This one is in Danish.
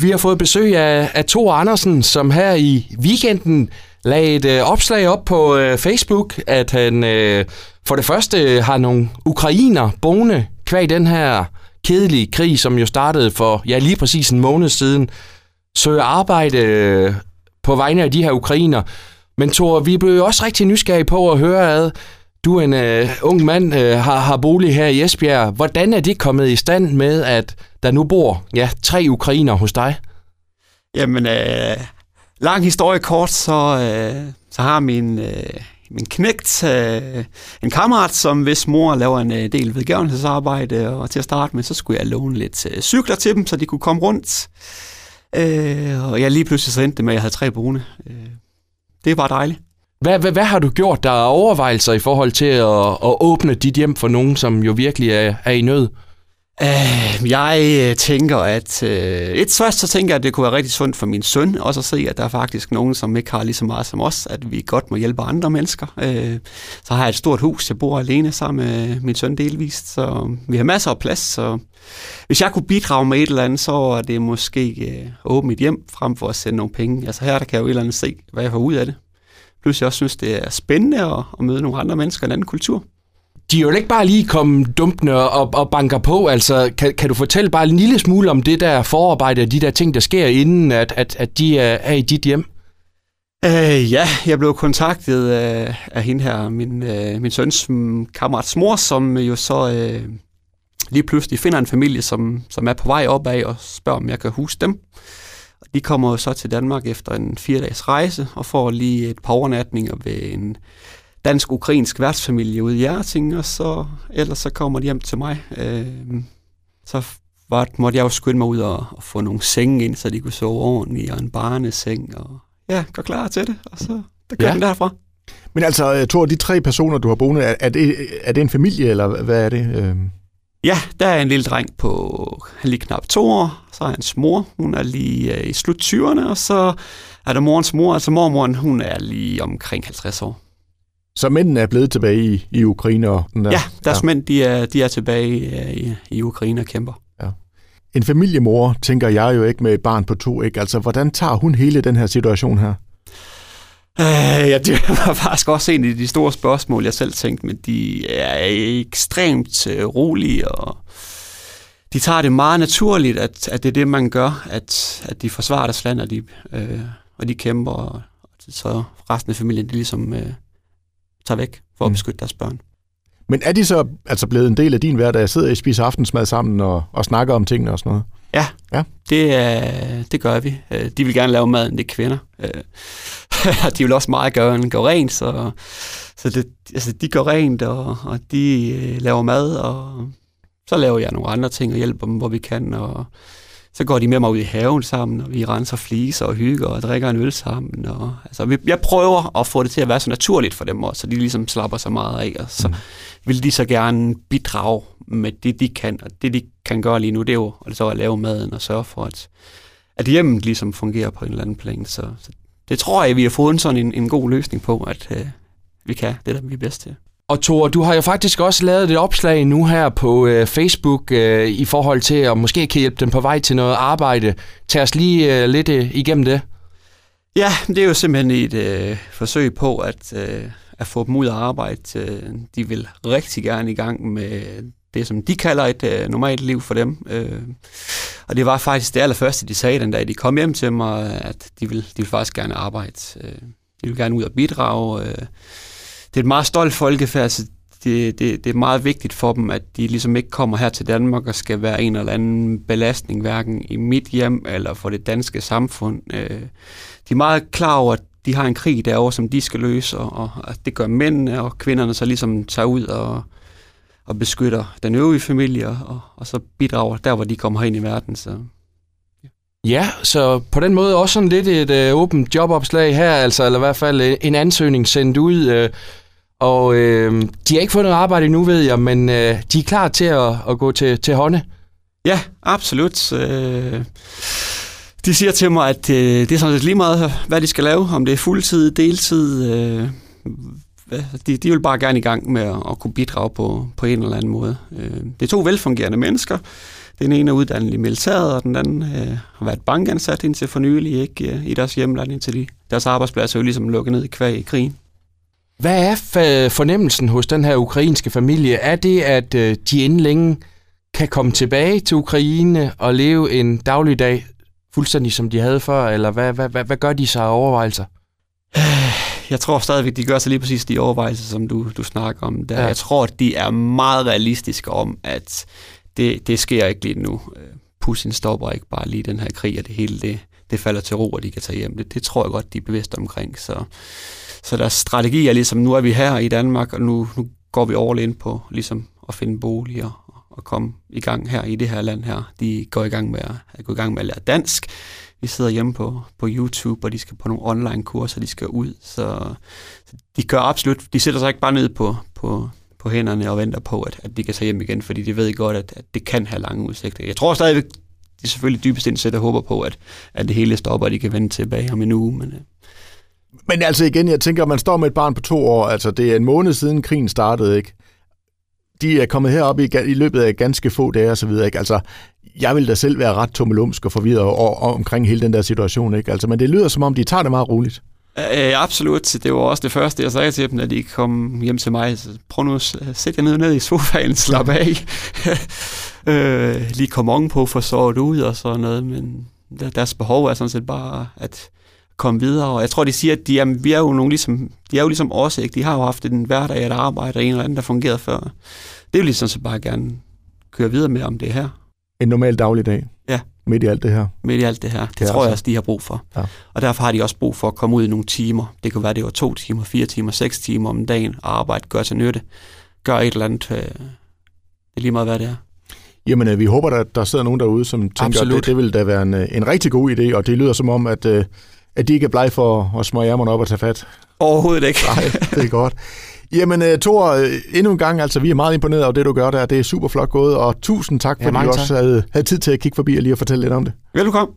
Vi har fået besøg af, af Thor Andersen, som her i weekenden lagde et øh, opslag op på øh, Facebook, at han øh, for det første har nogle ukrainer boende kvæg den her kedelige krig, som jo startede for ja, lige præcis en måned siden, søger arbejde øh, på vegne af de her ukrainer. Men Thor, vi blev jo også rigtig nysgerrige på at høre ad, du er en øh, ung mand, øh, har, har bolig her i Esbjerg. Hvordan er det kommet i stand med, at der nu bor ja, tre ukrainer hos dig? Jamen, øh, lang historie kort, så, øh, så har min, øh, min knægt øh, en kammerat, som hvis mor laver en øh, del vedgørenhedsarbejde, og til at starte med, så skulle jeg låne lidt øh, cykler til dem, så de kunne komme rundt. Øh, og jeg lige pludselig så endte det med, at jeg havde tre brune. Øh, det var dejligt. Hvad, hvad, hvad har du gjort, der er overvejelser i forhold til at, at åbne dit hjem for nogen, som jo virkelig er, er i nød? Uh, jeg øh, tænker, at uh, et først så tænker jeg, at det kunne være rigtig sundt for min søn, også at se, at der er faktisk nogen, som ikke har lige så meget som os, at vi godt må hjælpe andre mennesker. Uh, så har jeg et stort hus, jeg bor alene sammen med min søn delvist, så vi har masser af plads, så hvis jeg kunne bidrage med et eller andet, så er det måske uh, åbne mit hjem, frem for at sende nogle penge. Altså her der kan jeg jo et eller andet se, hvad jeg får ud af det. Plus jeg også synes, det er spændende at, at møde nogle andre mennesker i en anden kultur. De er jo ikke bare lige kommet dumpende og, og banker på. Altså, kan, kan du fortælle bare en lille smule om det der forarbejde, de der ting, der sker, inden at, at, at de er, er i dit hjem? Uh, ja, jeg blev kontaktet af, af hende her, min, uh, min søns kammerats mor, som jo så uh, lige pludselig finder en familie, som, som er på vej opad og spørger, om jeg kan huske dem. De kommer så til Danmark efter en fire dages rejse og får lige et par overnatninger ved en dansk-ukrainsk værtsfamilie ude i Hjerting, og så, ellers så kommer de hjem til mig. Øh, så var, måtte jeg jo skynde mig ud og, og få nogle senge ind, så de kunne sove ordentligt, og en barneseng, og ja, gå klar til det, og så der kører ja. den derfra. Men altså, to af de tre personer, du har boende, er, er, det, er det en familie, eller hvad er det? Ja, der er en lille dreng på han lige knap to år, så er hans mor, hun er lige øh, i slut 20'erne, og så er der morens mor, altså mormoren, hun er lige omkring 50 år. Så mændene er blevet tilbage i, i Ukraine? Og den der, ja, deres ja. mænd de er, de er tilbage øh, i, i Ukraine og kæmper. Ja. En familiemor, tænker jeg jo ikke med et barn på to, ikke? Altså, hvordan tager hun hele den her situation her? Uh, ja, det var faktisk også en af de store spørgsmål, jeg selv tænkte, men de er ekstremt uh, rolige, og de tager det meget naturligt, at, at det er det, man gør, at, at de forsvarer deres land, og de, uh, og de kæmper, og så resten af familien, de ligesom uh, tager væk for at mm. beskytte deres børn. Men er de så altså blevet en del af din hverdag? Sidder I og spiser aftensmad sammen og, og snakker om tingene og sådan noget? Ja. Det, uh, det gør vi. Øh, de vil gerne lave maden, det er kvinder. Øh, de vil også meget gøre, gå rent, så, så det, altså, de går rent, og, og de øh, laver mad, og så laver jeg nogle andre ting og hjælper dem, hvor vi kan, og så går de med mig ud i haven sammen, og vi renser fliser og hygger og drikker en øl sammen. Og, altså, jeg prøver at få det til at være så naturligt for dem også, så de ligesom slapper så meget af, og så mm. vil de så gerne bidrage med det, de kan. Og det, de kan gøre lige nu, det er jo altså at lave maden og sørge for, at, at hjemmet ligesom fungerer på en eller anden plan. Så, så det tror jeg, vi har fået en sådan en, en god løsning på, at øh, vi kan det, der vi er bedst til. Og Thor, du har jo faktisk også lavet et opslag nu her på øh, Facebook øh, i forhold til at måske kan hjælpe dem på vej til noget arbejde. Tag os lige øh, lidt øh, igennem det. Ja, det er jo simpelthen et øh, forsøg på at, øh, at få dem ud af arbejde. Øh, de vil rigtig gerne i gang med det, som de kalder et øh, normalt liv for dem. Øh, og det var faktisk det allerførste, de sagde den dag, de kom hjem til mig, at de vil, de vil faktisk gerne arbejde. Øh, de vil gerne ud og bidrage. Øh, det er et meget stolt folkefærd, så det, det, det er meget vigtigt for dem, at de ligesom ikke kommer her til Danmark og skal være en eller anden belastning, hverken i mit hjem eller for det danske samfund. Øh, de er meget klar over, at de har en krig derovre, som de skal løse, og, og at det gør mændene og kvinderne så ligesom tager ud og, og beskytter den øvrige familie, og, og så bidrager der, hvor de kommer ind i verden. Så. Ja, så på den måde også sådan lidt et øh, åbent jobopslag her, altså, eller i hvert fald øh, en ansøgning sendt ud. Øh, og øh, de har ikke fundet noget arbejde endnu, ved jeg, men øh, de er klar til at, at gå til, til hånde. Ja, absolut. Øh, de siger til mig, at øh, det er sådan lidt lige meget, hvad de skal lave, om det er fuldtid, deltid. Øh, de, de vil bare gerne i gang med at, at kunne bidrage på, på en eller anden måde. Øh, det er to velfungerende mennesker. Den ene er uddannet i militæret, og den anden øh, har været bankansat indtil for nylig ikke, øh, i deres hjemland, indtil de, deres arbejdsplads er jo ligesom lukket ned i kvæg i krigen. Hvad er fornemmelsen hos den her ukrainske familie? Er det, at øh, de inden længe kan komme tilbage til Ukraine og leve en dagligdag fuldstændig som de havde før, eller hvad, hvad, hvad, hvad gør de sig af overvejelser? Jeg tror stadigvæk, de gør sig lige præcis de overvejelser, som du, du snakker om. Der. Ja. Jeg tror, at de er meget realistiske om, at det, det sker ikke lige nu. Putin stopper ikke bare lige den her krig, og det hele det, det falder til ro, og de kan tage hjem. Det, det tror jeg godt, de er bevidste omkring. Så, så deres strategi er ligesom, nu er vi her i Danmark, og nu, nu går vi all ind på ligesom at finde boliger og komme i gang her i det her land her. De går i gang med at, at gå i gang med at lære dansk. Vi sidder hjemme på, på YouTube, og de skal på nogle online kurser, de skal ud. Så, så de gør absolut, de sætter sig ikke bare ned på, på, på hænderne og venter på, at, at de kan tage hjem igen, fordi de ved godt, at, at det kan have lange udsigter. Jeg tror stadigvæk, de selvfølgelig dybest indsat og håber på, at, at det hele stopper, og de kan vende tilbage om en uge. Men, øh. men altså igen, jeg tænker, at man står med et barn på to år, altså det er en måned siden krigen startede, ikke? de er kommet herop i, i løbet af ganske få dage og så videre. Ikke? Altså, jeg vil da selv være ret tummelumsk og forvirret og, og, omkring hele den der situation. Ikke? Altså, men det lyder som om, de tager det meget roligt. Ja, absolut. Det var også det første, jeg sagde til dem, da de kom hjem til mig. Så prøv nu at sætte jer ned, ned i sofaen, slap af. øh, lige kom på for sovet ud og sådan noget, men deres behov er sådan set bare at komme videre. Og jeg tror, de siger, at de er, vi er jo nogle ligesom, de er jo ligesom os, ikke? De har jo haft en hverdag at arbejde, en eller anden, der fungerede før. Det er jo ligesom så bare gerne køre videre med, om det her. En normal dagligdag? Ja. Midt i alt det her? Midt i alt det her. Det, det tror jeg også, de har brug for. Ja. Og derfor har de også brug for at komme ud i nogle timer. Det kan være, det var to timer, fire timer, seks timer om dagen, og arbejde, gør til nytte. Gør et eller andet. Øh, det er lige meget, hvad det er. Jamen, øh, vi håber, at der sidder nogen derude, som tænker, Absolut. at det, det vil da være en, øh, en rigtig god idé, og det lyder som om, at at de ikke er blege for at smøre ærmerne op og tage fat. Overhovedet ikke. Nej, det er godt. Jamen, uh, Thor, uh, endnu en gang, altså, vi er meget imponeret over det, du gør der. Det er super flot gået, og tusind tak, fordi ja, du også havde, havde tid til at kigge forbi og lige at fortælle lidt om det. Velkommen.